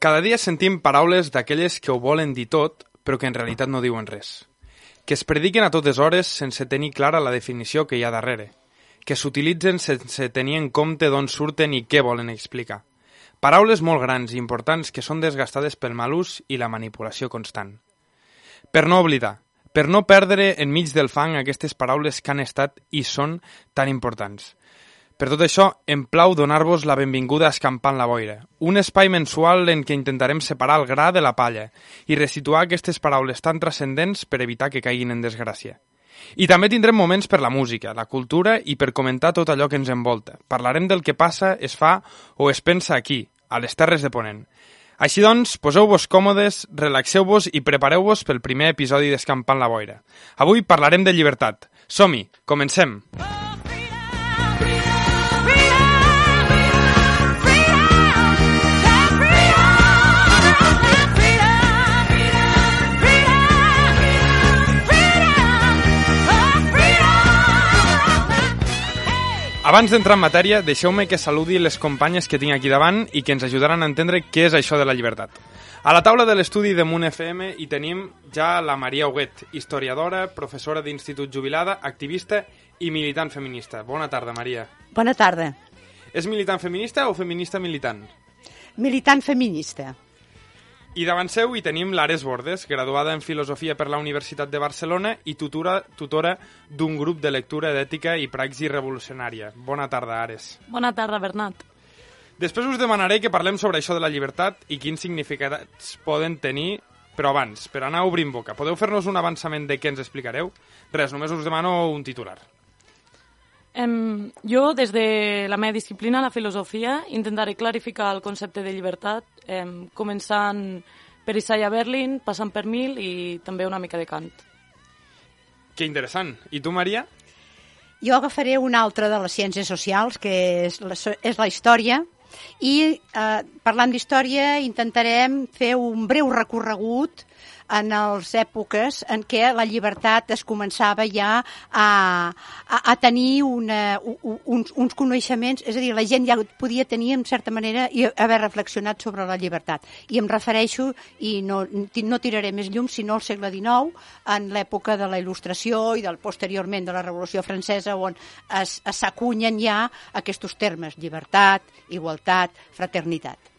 Cada dia sentim paraules d'aquelles que ho volen dir tot, però que en realitat no diuen res. Que es prediquen a totes hores sense tenir clara la definició que hi ha darrere. Que s'utilitzen sense tenir en compte d'on surten i què volen explicar. Paraules molt grans i importants que són desgastades pel mal ús i la manipulació constant. Per no oblidar, per no perdre enmig del fang aquestes paraules que han estat i són tan importants. Per tot això, em plau donar-vos la benvinguda a Escampant la Boira, un espai mensual en què intentarem separar el gra de la palla i resituar aquestes paraules tan transcendents per evitar que caiguin en desgràcia. I també tindrem moments per la música, la cultura i per comentar tot allò que ens envolta. Parlarem del que passa, es fa o es pensa aquí, a les Terres de Ponent. Així doncs, poseu-vos còmodes, relaxeu-vos i prepareu-vos pel primer episodi d'Escampant la Boira. Avui parlarem de llibertat. Som-hi, comencem! Ah! Abans d'entrar en matèria, deixeu-me que saludi les companyes que tinc aquí davant i que ens ajudaran a entendre què és això de la llibertat. A la taula de l'estudi de Munt FM hi tenim ja la Maria Huguet, historiadora, professora d'institut jubilada, activista i militant feminista. Bona tarda, Maria. Bona tarda. És militant feminista o feminista militant? Militant feminista. I davant seu hi tenim l'Ares Bordes, graduada en Filosofia per la Universitat de Barcelona i tutora, tutora d'un grup de lectura d'ètica i praxi revolucionària. Bona tarda, Ares. Bona tarda, Bernat. Després us demanaré que parlem sobre això de la llibertat i quins significats poden tenir, però abans, per anar obrint boca, podeu fer-nos un avançament de què ens explicareu? Res, només us demano un titular. Um, jo, des de la meva disciplina, la filosofia, intentaré clarificar el concepte de llibertat, um, començant per Isaiah Berlin, passant per Mill i també una mica de Kant. Que interessant. I tu, Maria? Jo agafaré una altra de les ciències socials, que és la, és la història, i eh, parlant d'història intentarem fer un breu recorregut en les èpoques en què la llibertat es començava ja a, a, a tenir una, uns, uns coneixements, és a dir, la gent ja podia tenir en certa manera i haver reflexionat sobre la llibertat. I em refereixo, i no, no tiraré més llum, sinó al segle XIX, en l'època de la il·lustració i del posteriorment de la Revolució Francesa, on s'acunyen ja aquests termes, llibertat, igualtat, fraternitat.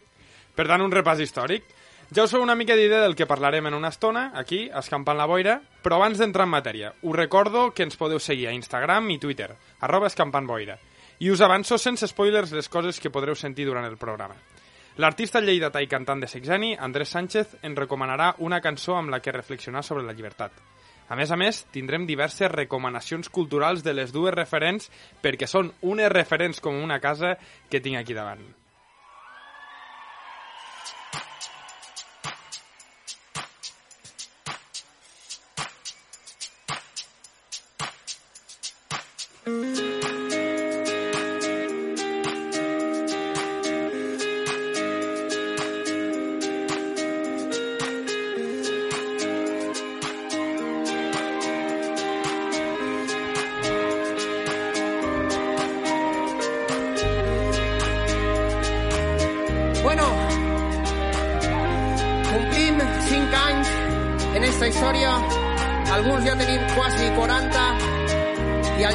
Per tant, un repàs històric. Ja us feu una mica d'idea del que parlarem en una estona, aquí, escampant la boira, però abans d'entrar en matèria, us recordo que ens podeu seguir a Instagram i Twitter, arroba escampant boira, i us avanço sense spoilers les coses que podreu sentir durant el programa. L'artista lleidatà i cantant de Sexani, Andrés Sánchez, en recomanarà una cançó amb la que reflexionar sobre la llibertat. A més a més, tindrem diverses recomanacions culturals de les dues referents perquè són unes referents com una casa que tinc aquí davant.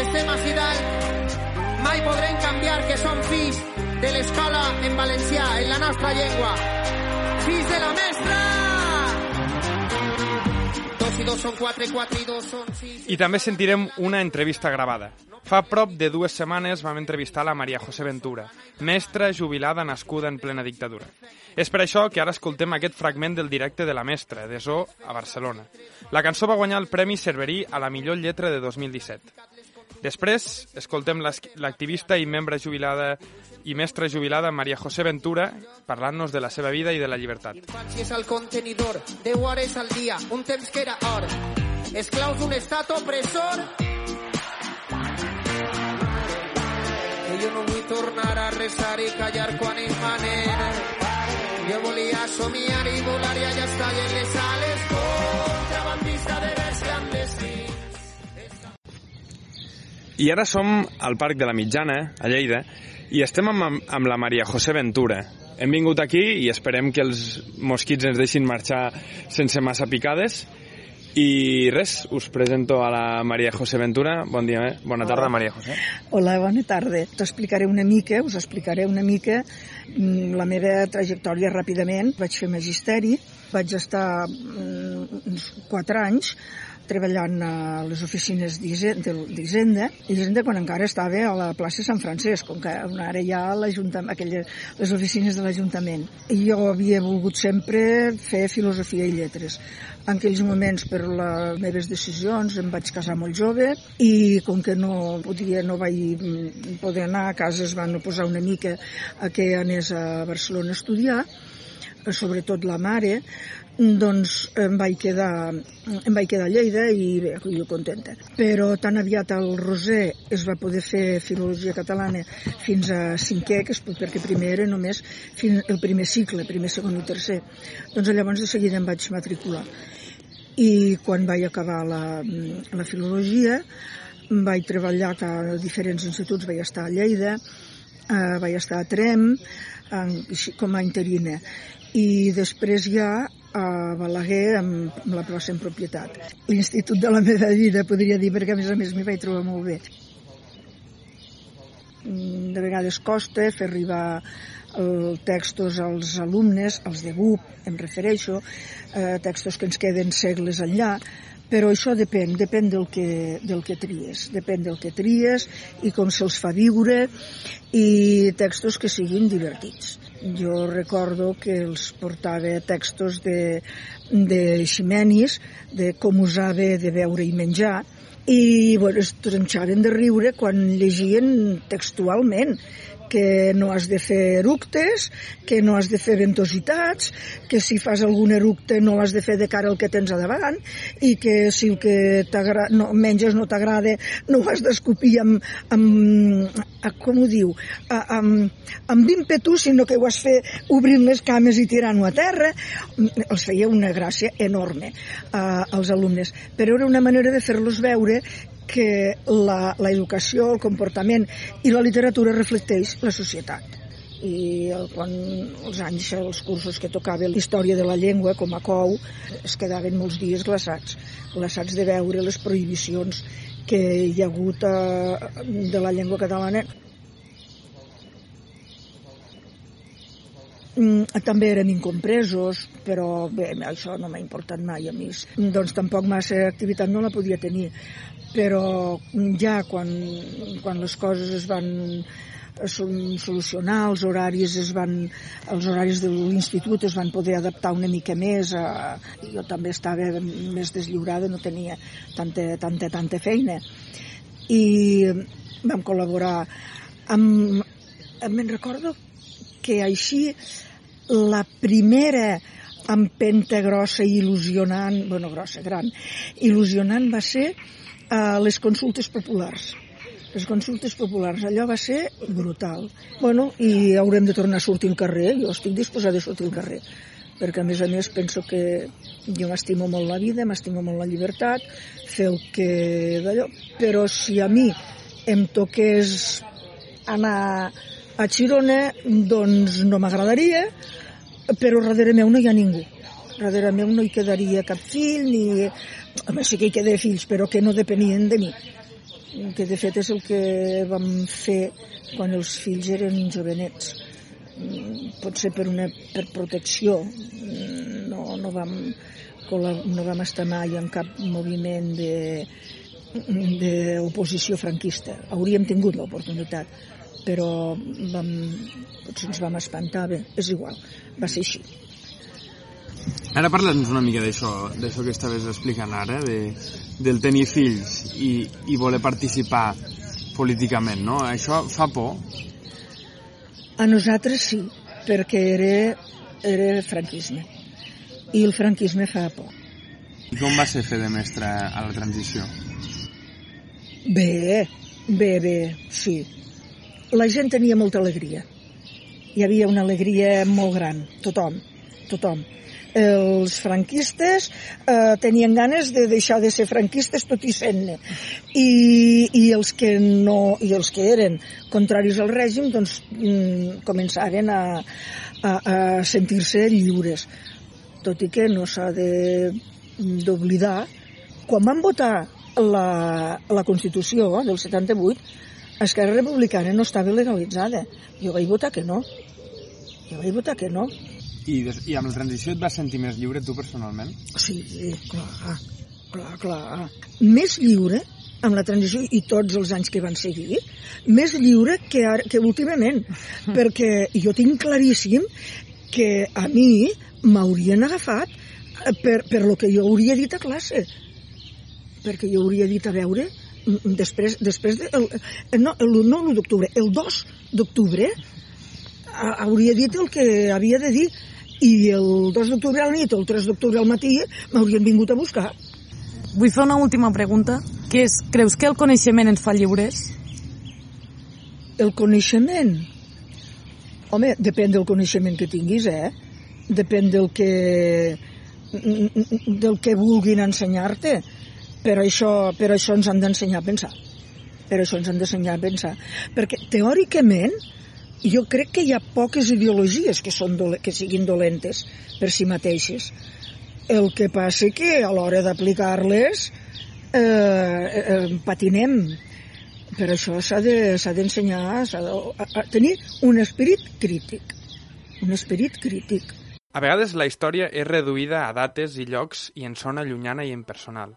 estem a dalt mai podrem canviar que som fills de l'escola en valencià, en la nostra llengua. Fills de la mestra! Dos i dos són quatre, quatre i dos són sis... I també sentirem una entrevista gravada. Fa prop de dues setmanes vam entrevistar la Maria José Ventura, mestra jubilada nascuda en plena dictadura. És per això que ara escoltem aquest fragment del directe de la mestra, de Zo, a Barcelona. La cançó va guanyar el Premi Cerverí a la millor lletra de 2017. Després, escoltem l'activista i membre jubilada i mestra jubilada Maria José Ventura parlant-nos de la seva vida i de la llibertat. Infància és el contenidor, 10 hores al dia, un temps que era or. Esclaus d'un estat opressor. Tornar a resar i callar quan manen. Jo volia somiar i volar i allà estar en les ales. Contrabandista de vers clandestins. I ara som al Parc de la Mitjana, a Lleida, i estem amb, amb la Maria José Ventura. Hem vingut aquí i esperem que els mosquits ens deixin marxar sense massa picades. I res, us presento a la Maria José Ventura. Bon dia, eh? bona tarda, Maria José. Hola, bona tarda. T'explicaré una mica, us explicaré una mica mm, la meva trajectòria ràpidament. Vaig fer magisteri, vaig estar mm, uns quatre anys treballant a les oficines d'Hisenda, Hisenda quan encara estava a la plaça Sant Francesc, com que ara hi ha aquelles, les oficines de l'Ajuntament. I jo havia volgut sempre fer filosofia i lletres. En aquells moments, per les meves decisions, em vaig casar molt jove i com que no podia, no vaig poder anar a casa, es van oposar una mica a que anés a Barcelona a estudiar, eh, sobretot la mare, doncs em vaig quedar, em vaig quedar a Lleida i bé, jo contenta. Però tan aviat el Roser es va poder fer filologia catalana fins a cinquè, que és perquè primer era només fins el primer cicle, primer, segon i tercer. Doncs llavors de seguida em vaig matricular. I quan vaig acabar la, la filologia vaig treballar a diferents instituts, vaig estar a Lleida, eh, vaig estar a Trem, en, com a interina i després ja a Balaguer amb, la en propietat. L'institut de la meva vida, podria dir, perquè a més a més m'hi vaig trobar molt bé. Mm, De vegades costa fer arribar el, textos als alumnes, als de BUP, em refereixo, eh, textos que ens queden segles enllà, però això depèn, depèn del que, del que tries, depèn del que tries i com se'ls fa viure i textos que siguin divertits. Jo recordo que els portava textos de, de Ximenis, de com usava de beure i menjar, i bueno, es tronxaven de riure quan llegien textualment que no has de fer eructes, que no has de fer ventositats, que si fas algun eructe no l'has de fer de cara al que tens a davant i que si el que no, menges no t'agrada no ho has d'escopir amb, amb, com ho diu, amb, amb ímpetu, sinó que ho has fet obrint les cames i tirant-ho a terra. Els feia una gràcia enorme uh, als alumnes, però era una manera de fer-los veure que la, la educació, el comportament i la literatura reflecteix la societat i el, quan els anys, els cursos que tocava la història de la llengua com a cou, es quedaven molts dies glaçats, glaçats de veure les prohibicions que hi ha hagut eh, de la llengua catalana. Mm, també érem incompresos, però bé, això no m'ha importat mai a mi. Doncs tampoc massa activitat no la podia tenir, però ja quan, quan les coses es van solucionar, els horaris es van, els horaris de l'institut es van poder adaptar una mica més, a, jo també estava més deslliurada, no tenia tanta, tanta, tanta feina. I vam col·laborar amb, me'n recordo que així la primera empenta grossa i il·lusionant, bueno, grossa, gran, il·lusionant va ser a les consultes populars. Les consultes populars, allò va ser brutal. Bueno, i haurem de tornar a sortir al carrer, jo estic disposada a sortir al carrer, perquè a més a més penso que jo m'estimo molt la vida, m'estimo molt la llibertat, fer el que d'allò, però si a mi em toqués anar a Girona, doncs no m'agradaria, però darrere meu no hi ha ningú. Darrere meu no hi quedaria cap fill, ni... Home, sí que hi quedaria fills, però que no depenien de mi. Que de fet és el que vam fer quan els fills eren jovenets. Potser per una per protecció. No, no, vam, no vam estar mai en cap moviment de d'oposició franquista. Hauríem tingut l'oportunitat, però vam, potser ens vam espantar, bé, és igual, va ser així. Ara parla'ns una mica d'això, d'això que estaves explicant ara, de, del tenir fills i, i voler participar políticament, no? Això fa por? A nosaltres sí, perquè era, era franquisme. I el franquisme fa por. I com va ser fer de mestre a la transició? Bé, bé, bé, sí. La gent tenia molta alegria. Hi havia una alegria molt gran, tothom, tothom els franquistes eh, tenien ganes de deixar de ser franquistes tot i sent-ne. I, i els que no i els que eren contraris al règim doncs mm, començaren a, a, a sentir-se lliures. Tot i que no s'ha d'oblidar quan van votar la, la Constitució del 78 Esquerra Republicana no estava legalitzada. Jo vaig votar que no. Jo vaig votar que no i, des, I amb la transició et vas sentir més lliure tu personalment? Sí, clar, clar, clar. Més lliure amb la transició i tots els anys que van seguir, més lliure que, ara, que últimament, perquè jo tinc claríssim que a mi m'haurien agafat per, per lo que jo hauria dit a classe. Perquè jo hauria dit a veure, després, després de, el, no, el, no l'1 d'octubre, el 2 d'octubre, hauria dit el que havia de dir i el 2 d'octubre a la nit o el 3 d'octubre al matí m'haurien vingut a buscar. Vull fer una última pregunta, que és, creus que el coneixement ens fa lliures? El coneixement? Home, depèn del coneixement que tinguis, eh? Depèn del que del que vulguin ensenyar-te. Però això, però això ens han d'ensenyar a pensar. Però això ens han d'ensenyar a pensar. Perquè teòricament jo crec que hi ha poques ideologies que, són dole que siguin dolentes per si mateixes. El que passa que a l'hora d'aplicar-les eh, eh, patinem. Per això s'ha d'ensenyar, de, s'ha de, a, a tenir un esperit crític. Un esperit crític. A vegades la història és reduïda a dates i llocs i en sona llunyana i impersonal.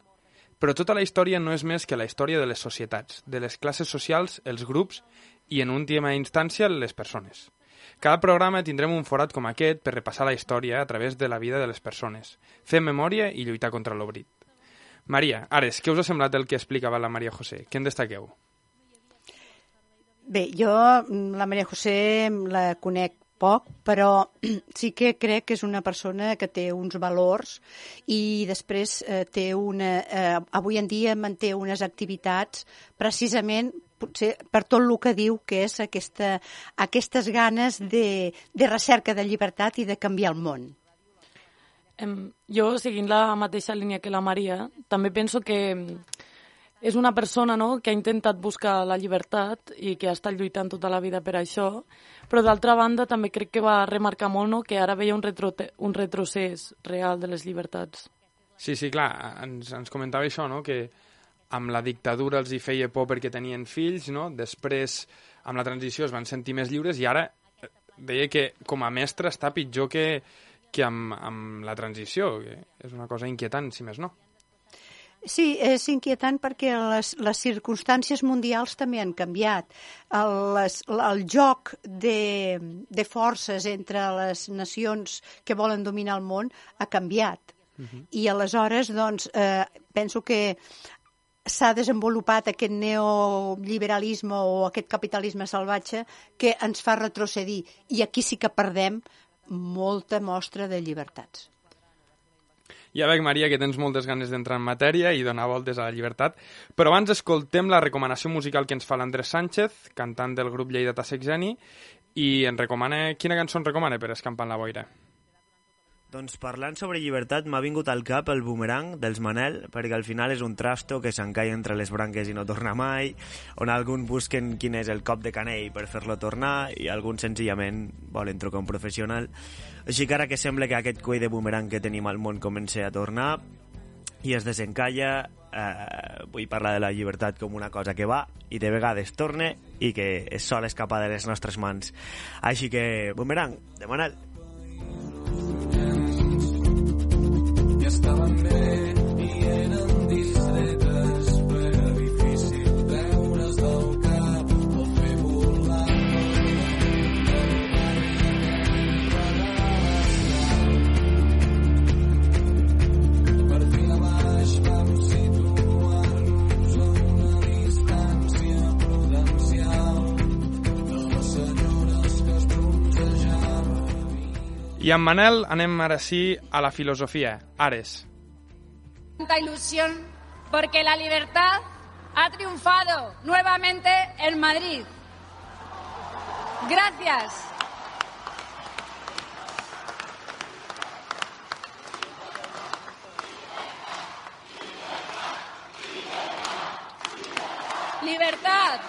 Però tota la història no és més que la història de les societats, de les classes socials, els grups i en última instància les persones. Cada programa tindrem un forat com aquest per repassar la història a través de la vida de les persones, fer memòria i lluitar contra l'obrit. Maria, Ares, què us ha semblat el que explicava la Maria José? Què en destaqueu? Bé, jo la Maria José la conec poc, però sí que crec que és una persona que té uns valors i després eh, té una, eh, avui en dia manté unes activitats precisament potser per tot el que diu que és aquesta, aquestes ganes de, de recerca de llibertat i de canviar el món. Um, jo, seguint la mateixa línia que la Maria, també penso que és una persona no, que ha intentat buscar la llibertat i que ha estat lluitant tota la vida per això, però d'altra banda també crec que va remarcar molt no, que ara veia un, retro un retrocés real de les llibertats. Sí, sí, clar, ens, ens comentava això, no? que amb la dictadura els hi feia por perquè tenien fills, no? després amb la transició es van sentir més lliures i ara eh, deia que com a mestre està pitjor que, que amb, amb la transició, que és una cosa inquietant, si més no. Sí, és inquietant perquè les, les circumstàncies mundials també han canviat. El, les, el joc de, de forces entre les nacions que volen dominar el món ha canviat. Uh -huh. I aleshores, doncs, eh, penso que s'ha desenvolupat aquest neoliberalisme o aquest capitalisme salvatge que ens fa retrocedir i aquí sí que perdem molta mostra de llibertats. Ja veig, Maria, que tens moltes ganes d'entrar en matèria i donar voltes a la llibertat, però abans escoltem la recomanació musical que ens fa l'Andrés Sánchez, cantant del grup Lleida Tassexeni, i en recomana... Quina cançó ens recomana per escampar en la boira? Doncs parlant sobre llibertat m'ha vingut al cap el boomerang dels Manel, perquè al final és un trasto que s'encai entre les branques i no torna mai, on alguns busquen quin és el cop de canell per fer-lo tornar i alguns senzillament volen trucar un professional. Així que ara que sembla que aquest cuell de boomerang que tenim al món comença a tornar i es desencalla, eh, vull parlar de la llibertat com una cosa que va i de vegades torne i que es sol escapar de les nostres mans. Així que, boomerang, de Manel. Bé i I amb Manel anem ara sí a la filosofia. Ares. tanta ilusión porque la libertad ha triunfado nuevamente en Madrid. Gracias. Libertad.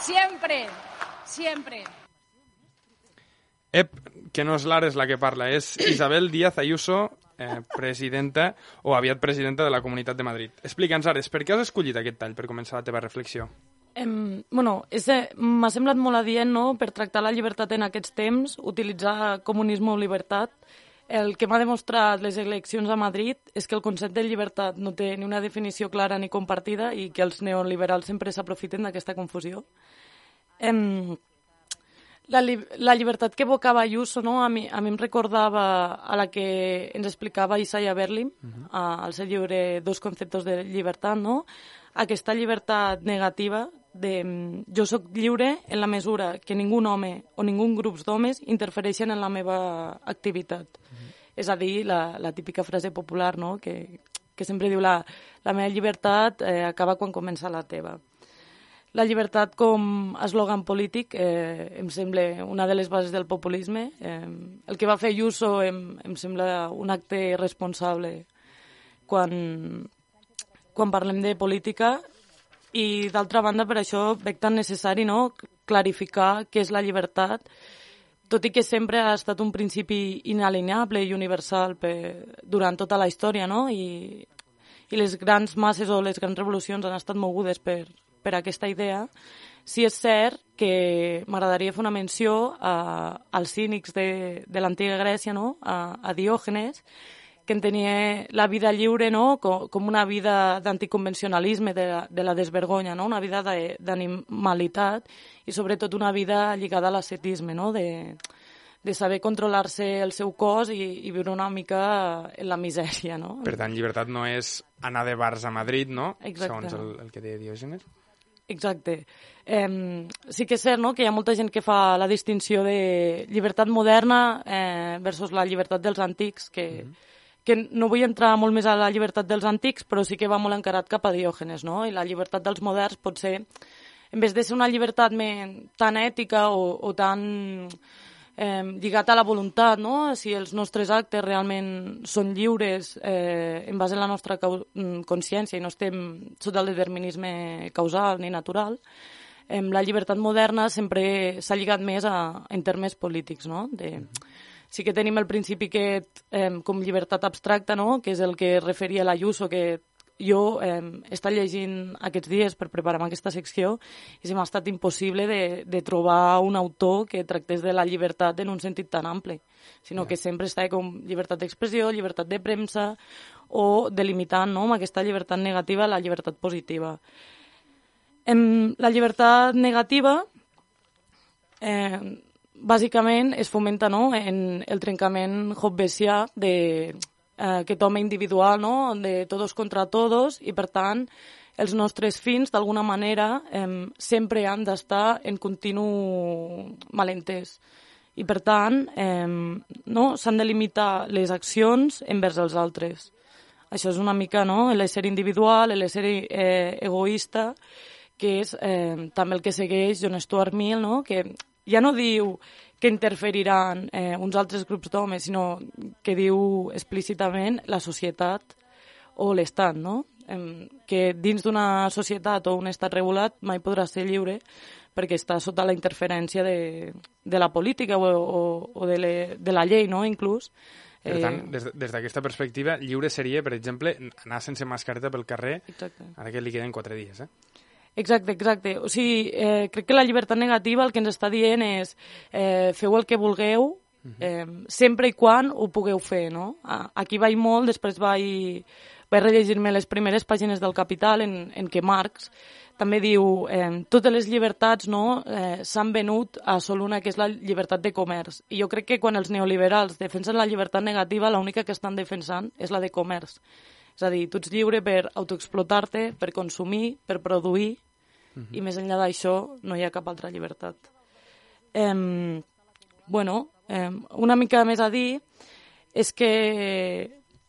Siempre, siempre. Ep, que no és l'Ares la que parla, és Isabel Díaz Ayuso, eh, presidenta o aviat presidenta de la Comunitat de Madrid. Explica'ns, Ares, per què has escollit aquest tall per començar la teva reflexió? Em, bueno, és, eh, m'ha semblat molt adient, no?, per tractar la llibertat en aquests temps, utilitzar comunisme o llibertat. El que m'ha demostrat les eleccions a Madrid és que el concepte de llibertat no té ni una definició clara ni compartida i que els neoliberals sempre s'aprofiten d'aquesta confusió. Em, la, li la llibertat que evocava Ayuso no? a, mi, a mi em recordava a la que ens explicava Isaiah Berlin uh -huh. a, al seu llibre Dos conceptes de llibertat, no? aquesta llibertat negativa de jo sóc lliure en la mesura que ningú home o ningú grup d'homes interfereixen en la meva activitat. Uh -huh. És a dir, la, la típica frase popular no? que, que sempre diu la, la meva llibertat eh, acaba quan comença la teva. La llibertat com a eslògan polític eh, em sembla una de les bases del populisme. Eh, el que va fer Ayuso em, em sembla un acte responsable quan, quan parlem de política i d'altra banda per això veig tan necessari no, clarificar què és la llibertat tot i que sempre ha estat un principi inalienable i universal per, durant tota la història no? I, i les grans masses o les grans revolucions han estat mogudes per, per aquesta idea sí és cert que m'agradaria fer una menció a, als cínics de, de l'antiga Grècia, no? a, a Diògenes, que entenia la vida lliure no? com, com una vida d'anticonvencionalisme, de, la, de la desvergonya, no? una vida d'animalitat i sobretot una vida lligada a l'ascetisme, no? de, de saber controlar-se el seu cos i, i viure una mica en la misèria. No? Per tant, llibertat no és anar de bars a Madrid, no? Exacte. Segons el, el que deia Diògenes. Exacte. Eh, sí que és cert no? que hi ha molta gent que fa la distinció de llibertat moderna eh, versus la llibertat dels antics, que, mm -hmm que no vull entrar molt més a la llibertat dels antics, però sí que va molt encarat cap a Diògenes, no? I la llibertat dels moderns pot ser, en vez de ser una llibertat més, tan ètica o, o tan eh, lligat a la voluntat, no? Si els nostres actes realment són lliures eh, en base a la nostra consciència i no estem sota el determinisme causal ni natural, eh, la llibertat moderna sempre s'ha lligat més a, en termes polítics, no? De, sí que tenim el principi que eh, com llibertat abstracta, no? que és el que referia l'Ayuso, que jo eh, he estat llegint aquests dies per preparar aquesta secció i se m'ha estat impossible de, de trobar un autor que tractés de la llibertat en un sentit tan ample, sinó yeah. que sempre està com llibertat d'expressió, llibertat de premsa o delimitant no, amb aquesta llibertat negativa la llibertat positiva. En la llibertat negativa eh, bàsicament es fomenta no, en el trencament hobbesià de eh, aquest home individual, no, de todos contra todos, i per tant els nostres fins, d'alguna manera, eh, sempre han d'estar en continu malentès. I per tant, eh, no, s'han de limitar les accions envers els altres. Això és una mica no, l'ésser individual, l'ésser eh, egoista, que és eh, també el que segueix John Stuart Mill, no? que ja no diu que interferiran eh, uns altres grups d'homes, sinó que diu explícitament la societat o l'Estat, no? Que dins d'una societat o un estat regulat mai podrà ser lliure perquè està sota la interferència de, de la política o, o, o de, le, de la llei, no?, inclús. Per tant, eh, des, des d'aquesta perspectiva, lliure seria, per exemple, anar sense mascareta pel carrer, Exacte. ara que li queden quatre dies, eh? Exacte, exacte. O sigui, eh, crec que la llibertat negativa el que ens està dient és eh, feu el que vulgueu, eh, sempre i quan ho pugueu fer, no? Aquí vaig molt, després vaig, vaig rellegir-me les primeres pàgines del Capital en, en què Marx també diu eh, totes les llibertats no, eh, s'han venut a sol una, que és la llibertat de comerç. I jo crec que quan els neoliberals defensen la llibertat negativa, l'única que estan defensant és la de comerç. És a dir, tu ets lliure per autoexplotar-te, per consumir, per produir, uh -huh. i més enllà d'això no hi ha cap altra llibertat. Eh, bueno, Eh, una mica més a dir és que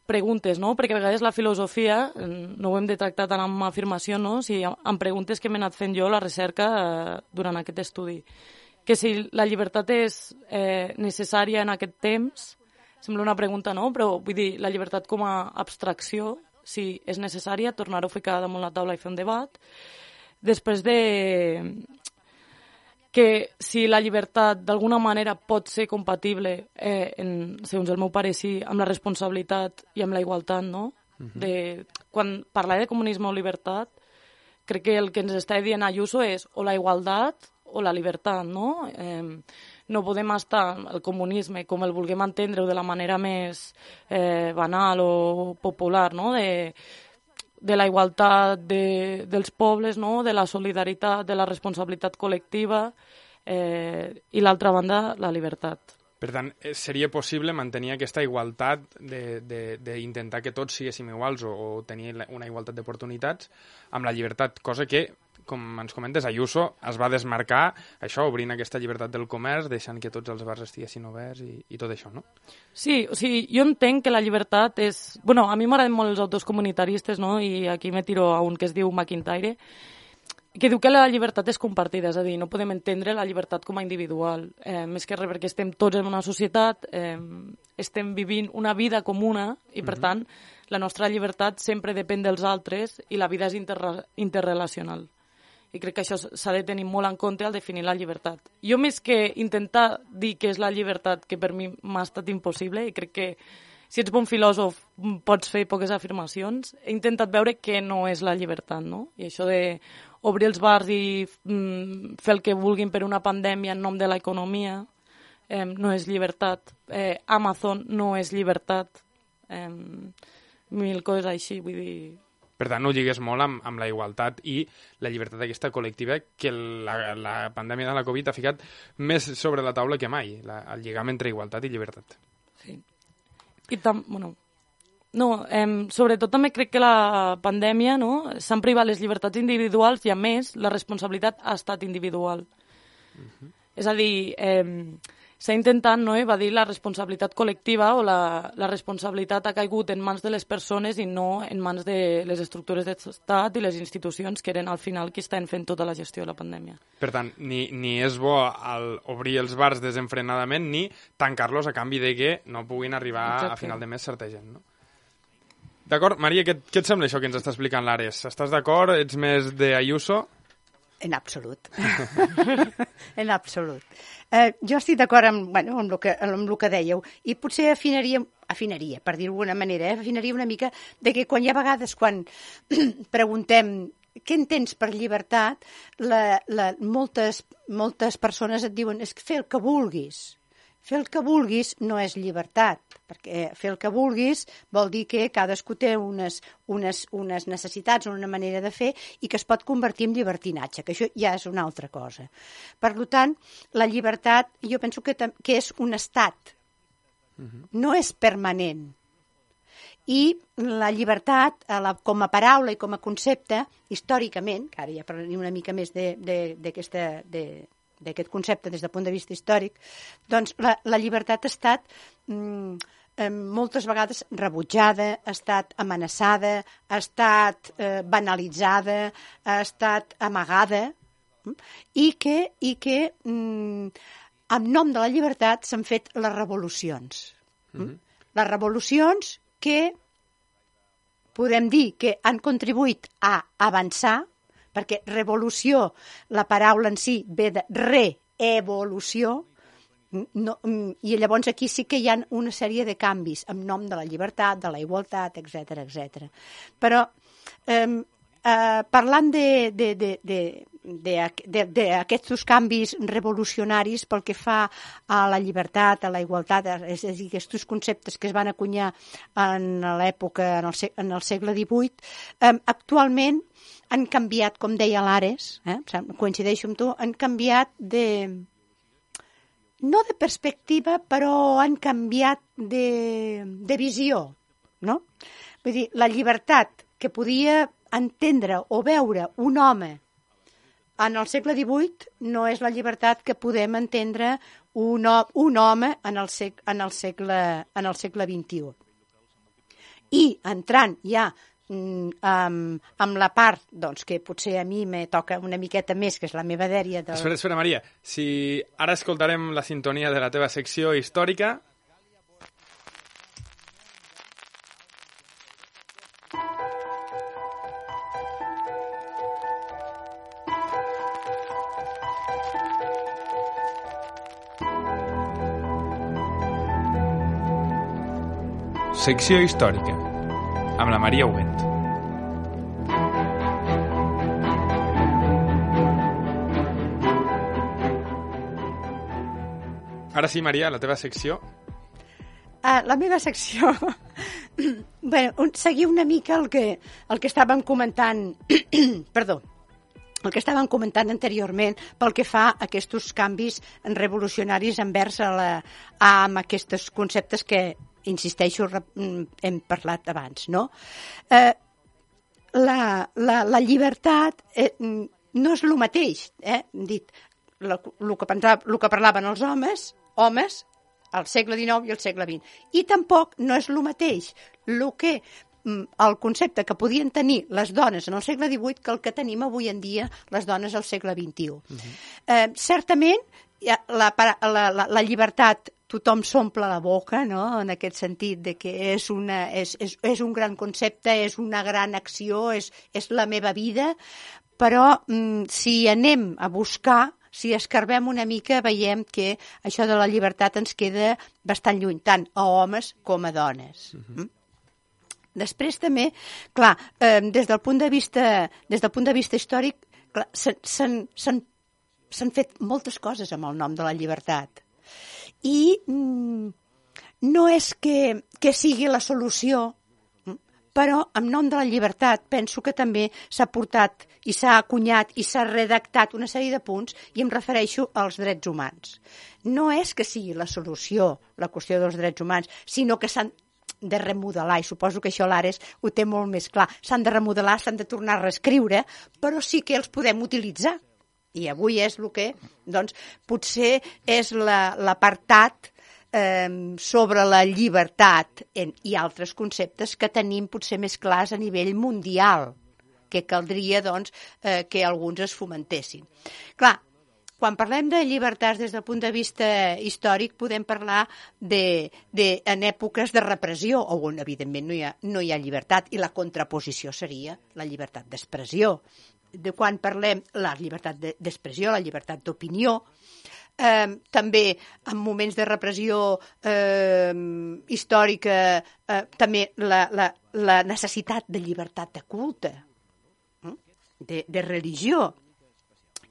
preguntes, no? Perquè a vegades la filosofia no ho hem de tractar tant amb afirmació, no? Si amb preguntes que m'he anat fent jo la recerca eh, durant aquest estudi. Que si la llibertat és eh, necessària en aquest temps, sembla una pregunta, no? Però vull dir, la llibertat com a abstracció, si és necessària, tornar-ho a ficar damunt la taula i fer un debat. Després de que si la llibertat d'alguna manera pot ser compatible, eh, en, segons el meu pare, sí, amb la responsabilitat i amb la igualtat, no? Uh -huh. de, quan parla de comunisme o llibertat, crec que el que ens està dient Ayuso és o la igualtat o la llibertat, no? Eh, no podem estar el comunisme com el vulguem entendre de la manera més eh, banal o popular, no? De, de la igualtat de, dels pobles, no? de la solidaritat, de la responsabilitat col·lectiva eh, i l'altra banda, la llibertat. Per tant, eh, seria possible mantenir aquesta igualtat d'intentar que tots siguéssim iguals o, o tenir una igualtat d'oportunitats amb la llibertat, cosa que com ens comentes, Ayuso es va desmarcar això, obrint aquesta llibertat del comerç, deixant que tots els bars estiguessin oberts i, i tot això, no? Sí, o sigui, jo entenc que la llibertat és... bueno, a mi m'agraden molt els autors comunitaristes, no?, i aquí me tiro a un que es diu McIntyre, que diu que la llibertat és compartida, és a dir, no podem entendre la llibertat com a individual, eh, més que res perquè estem tots en una societat, eh, estem vivint una vida comuna i, per mm -hmm. tant, la nostra llibertat sempre depèn dels altres i la vida és interre interrelacional i crec que això s'ha de tenir molt en compte al definir la llibertat. Jo més que intentar dir què és la llibertat, que per mi m'ha estat impossible, i crec que si ets bon filòsof pots fer poques afirmacions, he intentat veure què no és la llibertat, no? I això de obrir els bars i mm, fer el que vulguin per una pandèmia en nom de l'economia eh, no és llibertat. Eh, Amazon no és llibertat. Eh, mil coses així, vull dir per tant, ho lligues molt amb, amb la igualtat i la llibertat aquesta col·lectiva que la, la pandèmia de la Covid ha ficat més sobre la taula que mai, la, el lligam entre igualtat i llibertat. Sí. I tam, bueno, no, eh, sobretot també crec que la pandèmia no, s'han privat les llibertats individuals i, a més, la responsabilitat ha estat individual. Uh -huh. És a dir, eh, s'ha intentat no, evadir la responsabilitat col·lectiva o la, la responsabilitat ha caigut en mans de les persones i no en mans de les estructures d'estat i les institucions que eren al final qui estan fent tota la gestió de la pandèmia. Per tant, ni, ni és bo el obrir els bars desenfrenadament ni tancar-los a canvi de que no puguin arribar Exacte. a final de mes certa gent, no? D'acord, Maria, què, què et sembla això que ens està explicant l'Ares? Estàs d'acord? Ets més de Ayuso? En absolut. en absolut. Eh, jo estic d'acord amb, bueno, amb, que, amb el que dèieu i potser afinaria, afinaria per dir-ho d'alguna manera, eh, afinaria una mica de que quan hi ha vegades quan preguntem què entens per llibertat, la, la, moltes, moltes persones et diuen és fer el que vulguis. Fer el que vulguis no és llibertat, perquè fer el que vulguis vol dir que cadascú té unes, unes, unes necessitats, una manera de fer i que es pot convertir en llibertinatge, que això ja és una altra cosa. Per tant, la llibertat jo penso que, que és un estat, no és permanent. I la llibertat, com a paraula i com a concepte, històricament, que ara ja parlaré una mica més d'aquesta d'aquest concepte des del punt de vista històric, doncs la, la llibertat ha estat mm, moltes vegades rebutjada, ha estat amenaçada, ha estat eh, banalitzada, ha estat amagada, mm, i que, i que mm, en nom de la llibertat s'han fet les revolucions. Mm -hmm. Les revolucions que podem dir que han contribuït a avançar perquè revolució, la paraula en si ve de re-evolució, no, i llavors aquí sí que hi ha una sèrie de canvis en nom de la llibertat, de la igualtat, etc etc. Però eh, eh, parlant de, de, de, de d'aquests canvis revolucionaris pel que fa a la llibertat, a la igualtat, és a dir, aquests conceptes que es van acunyar en l'època, en, el, en el segle XVIII, eh, actualment han canviat, com deia l'Ares, eh, coincideixo amb tu, han canviat de... no de perspectiva, però han canviat de, de visió, no? Vull dir, la llibertat que podia entendre o veure un home en el segle XVIII no és la llibertat que podem entendre un, un home en el, sec, en, el segle, en el segle XXI. I entrant ja mm, amb, amb la part doncs, que potser a mi me toca una miqueta més, que és la meva dèria del, Espera, espera, Maria. Si ara escoltarem la sintonia de la teva secció històrica, Secció històrica amb la Maria Huguet. Ara sí, Maria, la teva secció. Ah, la meva secció... bueno, un, seguir una mica el que, el que estàvem comentant... Perdó el que estàvem comentant anteriorment pel que fa a aquests canvis revolucionaris envers a la, a, amb aquests conceptes que, insisteixo, mm, hem parlat abans, no? Eh, la, la, la llibertat eh, mm, no és el mateix, eh? Hem dit, el que, pensava, lo que parlaven els homes, homes, al segle XIX i al segle XX. I tampoc no és el mateix el que mm, el concepte que podien tenir les dones en el segle XVIII que el que tenim avui en dia les dones al segle XXI. eh, certament, la, la, la, la llibertat tothom s'omple la boca, no?, en aquest sentit de que és, una, és, és, és un gran concepte, és una gran acció, és, és la meva vida, però mm, si anem a buscar, si escarbem una mica, veiem que això de la llibertat ens queda bastant lluny, tant a homes com a dones. Mm? Després també, clar, eh, des del punt de vista, des del punt de vista històric, s'han fet moltes coses amb el nom de la llibertat. I mm, no és que, que sigui la solució, però en nom de la llibertat penso que també s'ha portat i s'ha acunyat i s'ha redactat una sèrie de punts i em refereixo als drets humans. No és que sigui la solució la qüestió dels drets humans, sinó que s'han de remodelar, i suposo que això l'Ares ho té molt més clar. S'han de remodelar, s'han de tornar a reescriure, però sí que els podem utilitzar. I avui és el que, doncs, potser és la- l'apartat eh, sobre la llibertat en, i altres conceptes que tenim potser més clars a nivell mundial, que caldria, doncs, eh, que alguns es fomentessin. Clar, quan parlem de llibertats des del punt de vista històric, podem parlar de, de, en èpoques de repressió, on evidentment no hi, ha, no hi ha llibertat, i la contraposició seria la llibertat d'expressió. De quan parlem la llibertat de- d'expressió, la llibertat d'opinió, eh, també en moments de repressió eh, històrica, eh, també la, la, la necessitat de llibertat de culte, mm? de, de religió,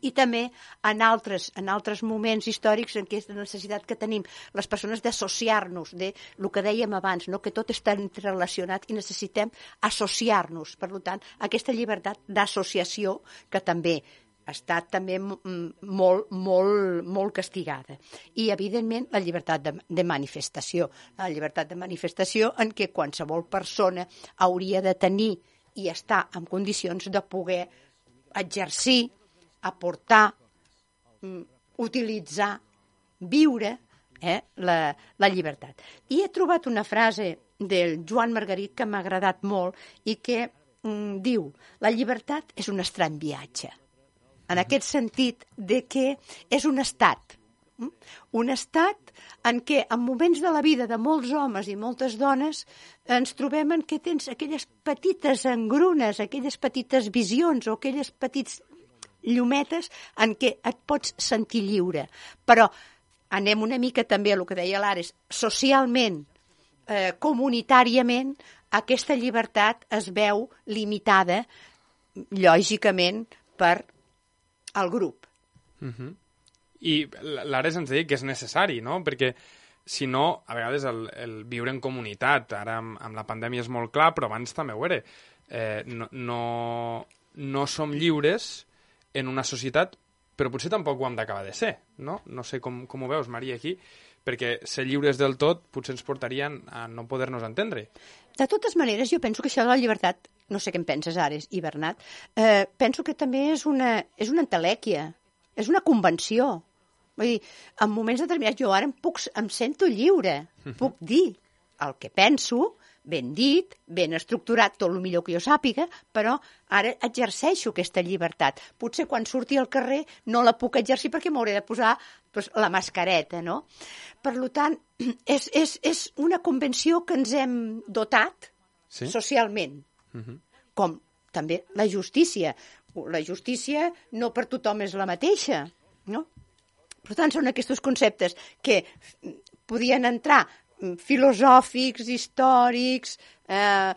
i també en altres, en altres moments històrics en què és la necessitat que tenim les persones d'associar-nos, de el que dèiem abans, no? que tot està interrelacionat i necessitem associar-nos. Per tant, aquesta llibertat d'associació que també ha estat també molt, molt, molt castigada. I, evidentment, la llibertat de, de manifestació. La llibertat de manifestació en què qualsevol persona hauria de tenir i estar en condicions de poder exercir, aportar, mm, utilitzar, viure eh, la, la llibertat. I he trobat una frase del Joan Margarit que m'ha agradat molt i que mm, diu la llibertat és un estrany viatge. En aquest sentit de que és un estat, mm? un estat en què en moments de la vida de molts homes i moltes dones ens trobem en què tens aquelles petites engrunes, aquelles petites visions o aquelles petits llumetes en què et pots sentir lliure. Però anem una mica també a el que deia l'Ares, socialment, eh, comunitàriament, aquesta llibertat es veu limitada, lògicament, per al grup. I l'Ares ens deia que és necessari, no? Perquè si no, a vegades el, el viure en comunitat, ara amb, amb la pandèmia és molt clar, però abans també ho era, eh, no, no, no som lliures en una societat, però potser tampoc ho hem d'acabar de ser, no? No sé com, com ho veus, Maria, aquí, perquè ser lliures del tot potser ens portarien a no poder-nos entendre. De totes maneres, jo penso que això de la llibertat, no sé què en penses, Ares i Bernat, eh, penso que també és una, és una entelèquia, és una convenció. Vull dir, en moments determinats jo ara em, puc, em sento lliure, puc dir el que penso, ben dit, ben estructurat, tot el millor que jo sàpiga, però ara exerceixo aquesta llibertat. Potser quan surti al carrer no la puc exercir perquè m'hauré de posar doncs, la mascareta, no? Per tant, és, és, és una convenció que ens hem dotat Sí? socialment, com també la justícia. La justícia no per tothom és la mateixa, no? Per tant, són aquests conceptes que podien entrar filosòfics, històrics, eh, eh,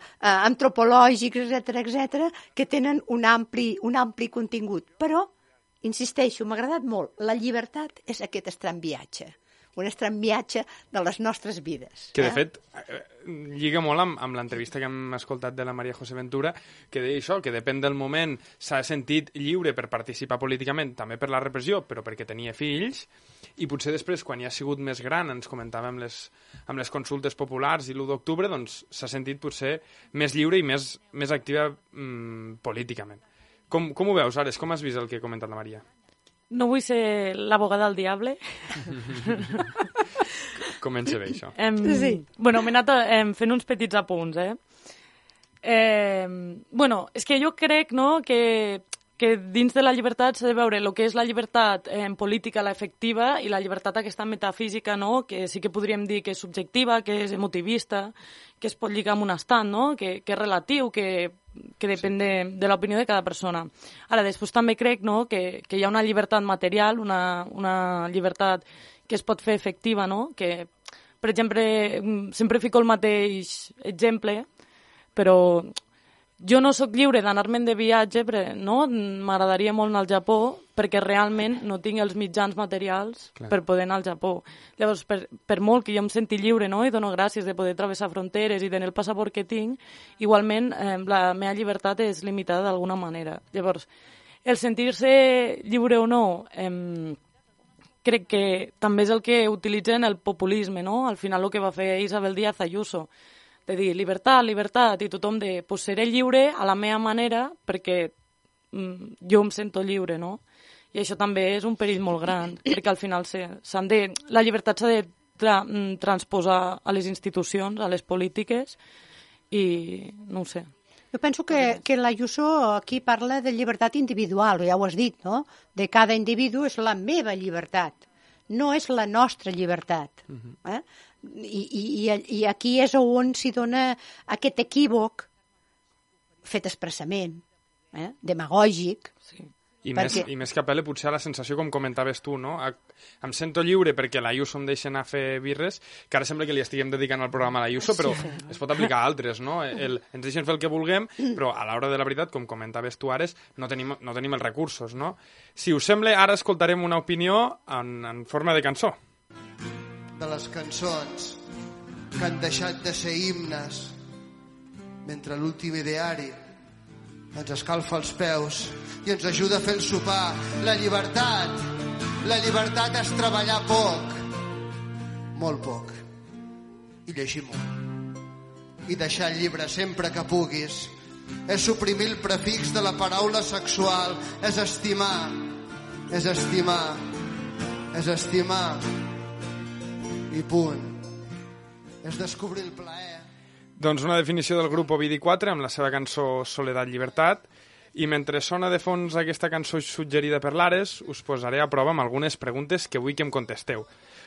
antropològics, etc etc, que tenen un ampli, un ampli contingut. Però, insisteixo, m'ha agradat molt. La llibertat és aquest estrany viatge un estrany viatge de les nostres vides. Que, de eh? fet, eh, lliga molt amb, amb l'entrevista que hem escoltat de la Maria José Ventura, que deia això, que depèn del moment s'ha sentit lliure per participar políticament, també per la repressió, però perquè tenia fills, i potser després, quan ja ha sigut més gran, ens comentava amb les, amb les consultes populars i l'1 d'octubre, doncs s'ha sentit potser més lliure i més, més activa mm, políticament. Com, com ho veus, Ares? Com has vist el que ha comentat la Maria? No vull ser l'abogada del diable. Comença bé, això. Em, Sí. Bueno, m'he anat em, fent uns petits apunts, eh? eh? Bueno, és que jo crec, no?, que, que dins de la llibertat s'ha de veure el que és la llibertat eh, política, la efectiva, i la llibertat aquesta metafísica, no?, que sí que podríem dir que és subjectiva, que és emotivista, que es pot lligar amb un estat, no?, que, que és relatiu, que, que depèn de, de l'opinió de cada persona. Ara, després també crec no, que, que hi ha una llibertat material, una, una llibertat que es pot fer efectiva, no? que, per exemple, mm, sempre fico el mateix exemple, però jo no sóc lliure d'anar-me'n de viatge, però no? m'agradaria molt anar al Japó perquè realment no tinc els mitjans materials Clar. per poder anar al Japó. Llavors, per, per molt que jo em senti lliure no? i dono gràcies de poder travessar fronteres i tenir el passaport que tinc, igualment eh, la meva llibertat és limitada d'alguna manera. Llavors, el sentir-se lliure o no, eh, crec que també és el que utilitzen el populisme, no? Al final el que va fer Isabel Díaz Ayuso, de dir llibertat, llibertat, i tothom de pues seré lliure a la meva manera perquè mm, jo em sento lliure, no? I això també és un perill molt gran, perquè al final s'han de... La llibertat s'ha de tra mm, transposar a les institucions, a les polítiques, i no ho sé. Jo penso que, que l'Ayuso aquí parla de llibertat individual, ja ho has dit, no? De cada individu és la meva llibertat, no és la nostra llibertat. eh? I, i, i- aquí és on s'hi dona aquest equívoc fet expressament, eh? demagògic, Sí. I, Perquè- més, I més que apel·le potser a la sensació, com comentaves tu, no? A, em sento lliure perquè l'Ayuso em deixa anar a fer birres, que ara sembla que li estiguem dedicant al programa a l'Ayuso, però es pot aplicar a altres, no? El, ens deixen fer el que vulguem, però a l'hora de la veritat, com comentaves tu, Ares, no tenim, no tenim els recursos, no? Si us sembla, ara escoltarem una opinió en, en forma de cançó. De les cançons que han deixat de ser himnes mentre l'últim ideari ens escalfa els peus i ens ajuda a fer el sopar. La llibertat, la llibertat és treballar poc, molt poc, i llegir molt. I deixar el llibre sempre que puguis. És suprimir el prefix de la paraula sexual. És estimar, és estimar, és estimar i punt. És descobrir el plaer. Doncs una definició del grup Ovidi 4 amb la seva cançó Soledat Llibertat i mentre sona de fons aquesta cançó suggerida per l'Ares us posaré a prova amb algunes preguntes que vull que em contesteu.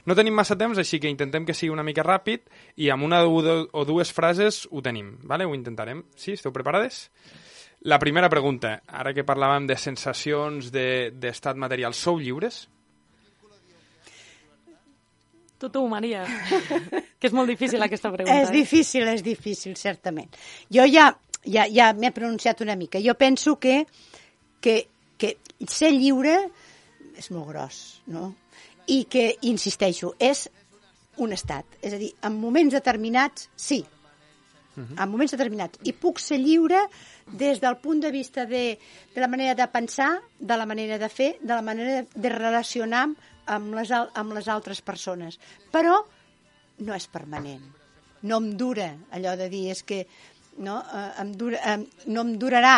No tenim massa temps, així que intentem que sigui una mica ràpid i amb una o du- o dues frases ho tenim, vale? ho intentarem. Sí, esteu preparades? La primera pregunta, ara que parlàvem de sensacions de- d'estat de, material, sou lliures? Tu, tu, Maria, que és molt difícil aquesta pregunta. És eh? difícil, és difícil, certament. Jo ja, ja, ja m'he pronunciat una mica. Jo penso que, que, que ser lliure és molt gros, no? I que, insisteixo, és un estat. És a dir, en moments determinats, sí. En moments determinats. I puc ser lliure des del punt de vista de, de la manera de pensar, de la manera de fer, de la manera de relacionar amb les, amb les altres persones. Però no és permanent. No em dura allò de dir és que no, eh, em dura, em, no em durarà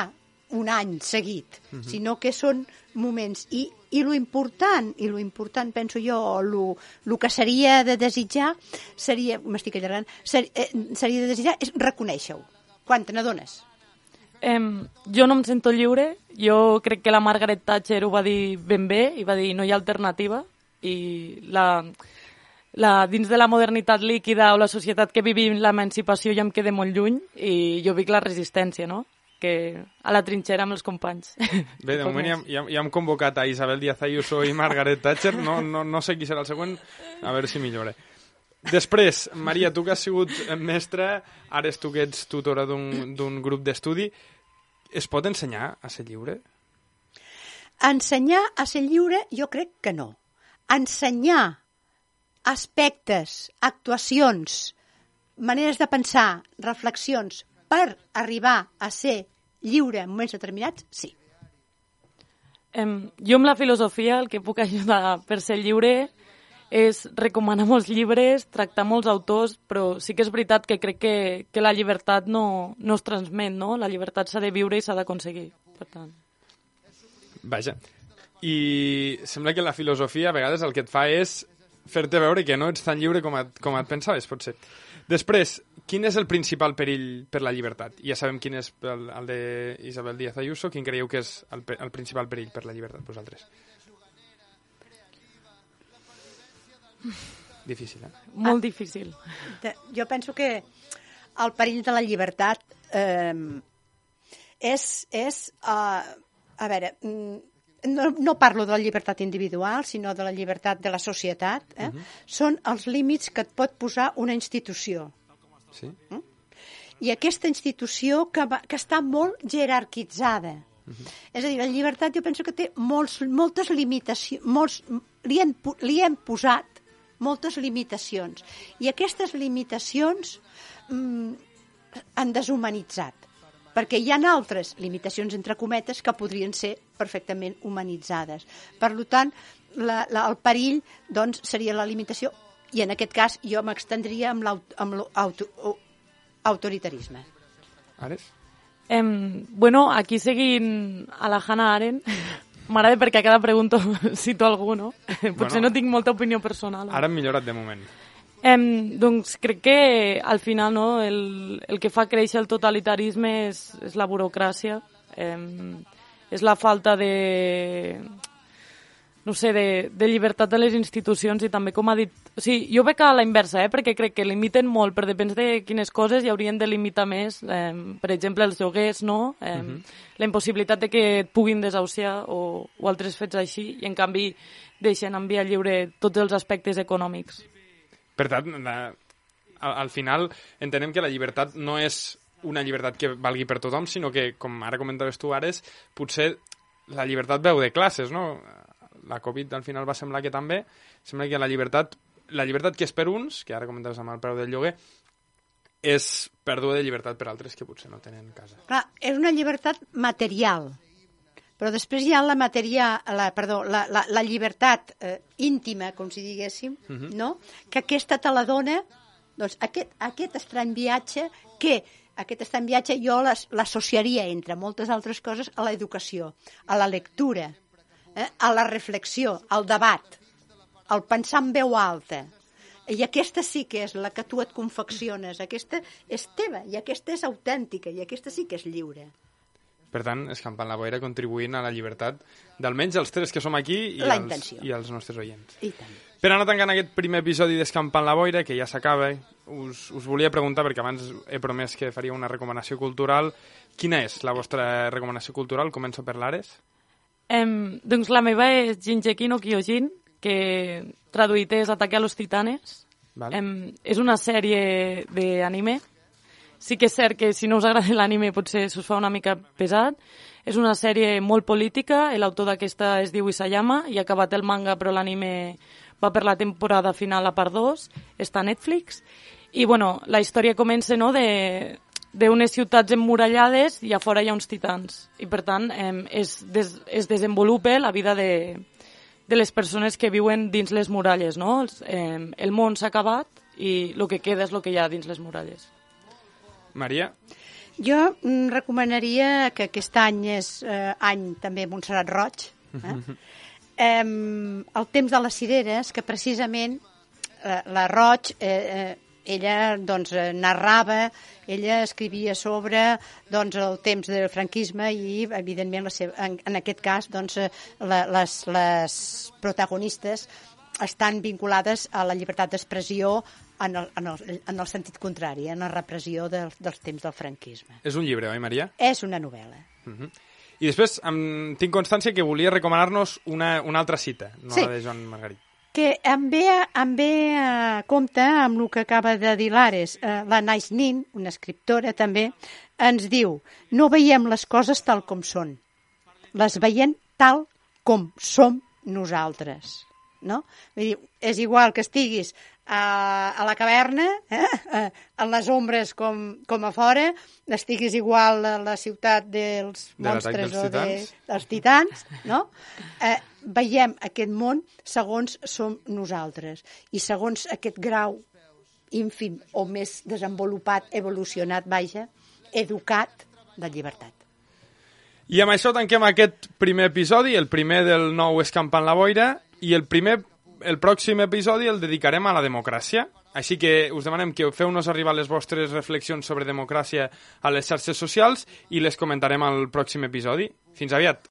un any seguit, sinó que són moments. I I lo important, i lo important penso jo, o lo, lo que seria de desitjar, seria, m'estic allargant, ser, eh, seria de desitjar és reconèixer-ho. Quan te n'adones? Em, jo no em sento lliure. Jo crec que la Margaret Thatcher ho va dir ben bé i va dir no hi ha alternativa i la, la, dins de la modernitat líquida o la societat que vivim l'emancipació ja em queda molt lluny i jo vic la resistència, no? que a la trinxera amb els companys. Bé, de moment ja, ja, ja hem convocat a Isabel Díaz Ayuso i Margaret Thatcher, no, no, no sé qui serà el següent, a veure si millore. Després, Maria, tu que has sigut mestra, ara és tu que ets tutora d'un grup d'estudi, es pot ensenyar a ser lliure? Ensenyar a ser lliure jo crec que no. Ensenyar aspectes, actuacions, maneres de pensar, reflexions, per arribar a ser lliure en moments determinats, sí. Em, jo amb la filosofia el que puc ajudar per ser lliure és recomanar molts llibres, tractar molts autors, però sí que és veritat que crec que, que la llibertat no, no es transmet, no? La llibertat s'ha de viure i s'ha d'aconseguir, per tant. Vaja. I sembla que la filosofia a vegades el que et fa és fer-te veure que no ets tan lliure com et, com et pensaves, potser. Després, quin és el principal perill per la llibertat? Ja sabem quin és el, el de Isabel Díaz Ayuso. Quin creieu que és el, el principal perill per la llibertat, vosaltres? Difícil, eh? Molt ah, difícil. De, jo penso que el perill de la llibertat eh, és... és uh, a veure, mm, no, no parlo de la llibertat individual, sinó de la llibertat de la societat, eh? Uh -huh. són els límits que et pot posar una institució. Sí. Mm? I aquesta institució que, va, que està molt jerarquitzada. Uh -huh. És a dir, la llibertat jo penso que té molts, moltes limitacions, molts, li, hem, li hem posat moltes limitacions. I aquestes limitacions mm, han deshumanitzat perquè hi ha altres limitacions, entre cometes, que podrien ser perfectament humanitzades. Per tant, la, la, el perill doncs, seria la limitació i en aquest cas jo m'extendria amb l'autoritarisme. Ares? Em, bueno, aquí seguint a la Hannah Arendt, m'agrada perquè a cada pregunta cito algú, no? Potser bueno, no tinc molta opinió personal. Ara hem millorat de moment. Em, doncs crec que al final no, el, el que fa créixer el totalitarisme és, és la burocràcia, em, és la falta de no sé, de, de llibertat de les institucions i també, com ha dit... O sigui, jo veig a la inversa, eh, perquè crec que limiten molt, però depèn de quines coses hi haurien de limitar més. Eh, per exemple, els lloguers, no? Eh, uh -huh. La impossibilitat de que et puguin desahuciar o, o altres fets així, i en canvi deixen en via lliure tots els aspectes econòmics. Per tant, la, al, al final entenem que la llibertat no és una llibertat que valgui per tothom, sinó que, com ara comentaves tu, Ares, potser la llibertat veu de classes, no? La Covid al final va semblar que també, sembla que la llibertat, la llibertat que és per uns, que ara comentaves amb el preu del lloguer, és pèrdua de llibertat per altres que potser no tenen casa. Clar, és una llibertat material, però després hi ha la matèria, la, perdó, la, la, la llibertat eh, íntima, com si diguéssim, uh mhm. -huh. no? que aquesta te la dona doncs, aquest, aquest estrany viatge que aquest estrany viatge jo l'associaria, entre moltes altres coses, a l'educació, a la lectura, eh? a la reflexió, al debat, al pensar en veu alta. I aquesta sí que és la que tu et confecciones, aquesta és teva, i aquesta és autèntica, i aquesta sí que és lliure. Per tant, Escampant la Boira contribuint a la llibertat d'almenys els tres que som aquí i, els, i els nostres oients. I tant. Per anar tancant aquest primer episodi d'Escampant la Boira, que ja s'acaba, us, us volia preguntar, perquè abans he promès que faria una recomanació cultural. Quina és la vostra recomanació cultural? Començo per l'Ares. Um, doncs la meva és Jinjeki no Kyojin, que traduït és Ataque a los titanes. Vale. Um, és una sèrie d'anime Sí que és cert que si no us agrada l'anime potser s'us fa una mica pesat. És una sèrie molt política, l'autor d'aquesta es diu Isayama, i ha acabat el manga però l'anime va per la temporada final a part 2, està a Netflix, i bueno, la història comença no, de d'unes ciutats emmurallades i a fora hi ha uns titans. I per tant eh, es, des, es desenvolupa la vida de, de les persones que viuen dins les muralles. No? Eh, el món s'ha acabat i el que queda és el que hi ha dins les muralles. Maria? Jo mm, recomanaria que aquest any és eh, any també Montserrat Roig. Eh? eh, el temps de les cireres, que precisament eh, la Roig, eh, eh, ella doncs, eh, narrava, ella escrivia sobre doncs, el temps del franquisme i, evidentment, la seva, en, en aquest cas, doncs, eh, la, les, les protagonistes estan vinculades a la llibertat d'expressió en, el, en, el, en el sentit contrari, en la repressió del, dels temps del franquisme. És un llibre, oi, Maria? És una novel·la. I després em, tinc constància que volia recomanar-nos una, una altra cita, no Sí. la de Joan Margarit. que em ve, em ve a compte amb el que acaba de dir l'Ares. Eh, la Nais Nin, una escriptora també, ens diu no veiem les coses tal com són, les veiem tal com som nosaltres. No? Vull dir, és igual que estiguis a, a la caverna, eh? en les ombres com, com a fora, estiguis igual a la ciutat dels De monstres dels o de, titans. dels titans, no? Eh, veiem aquest món segons som nosaltres i segons aquest grau ínfim o més desenvolupat, evolucionat, vaja, educat de llibertat. I amb això tanquem aquest primer episodi, el primer del nou Escampant la Boira, i el primer el pròxim episodi el dedicarem a la democràcia. Així que us demanem que feu-nos arribar les vostres reflexions sobre democràcia a les xarxes socials i les comentarem al pròxim episodi. Fins aviat!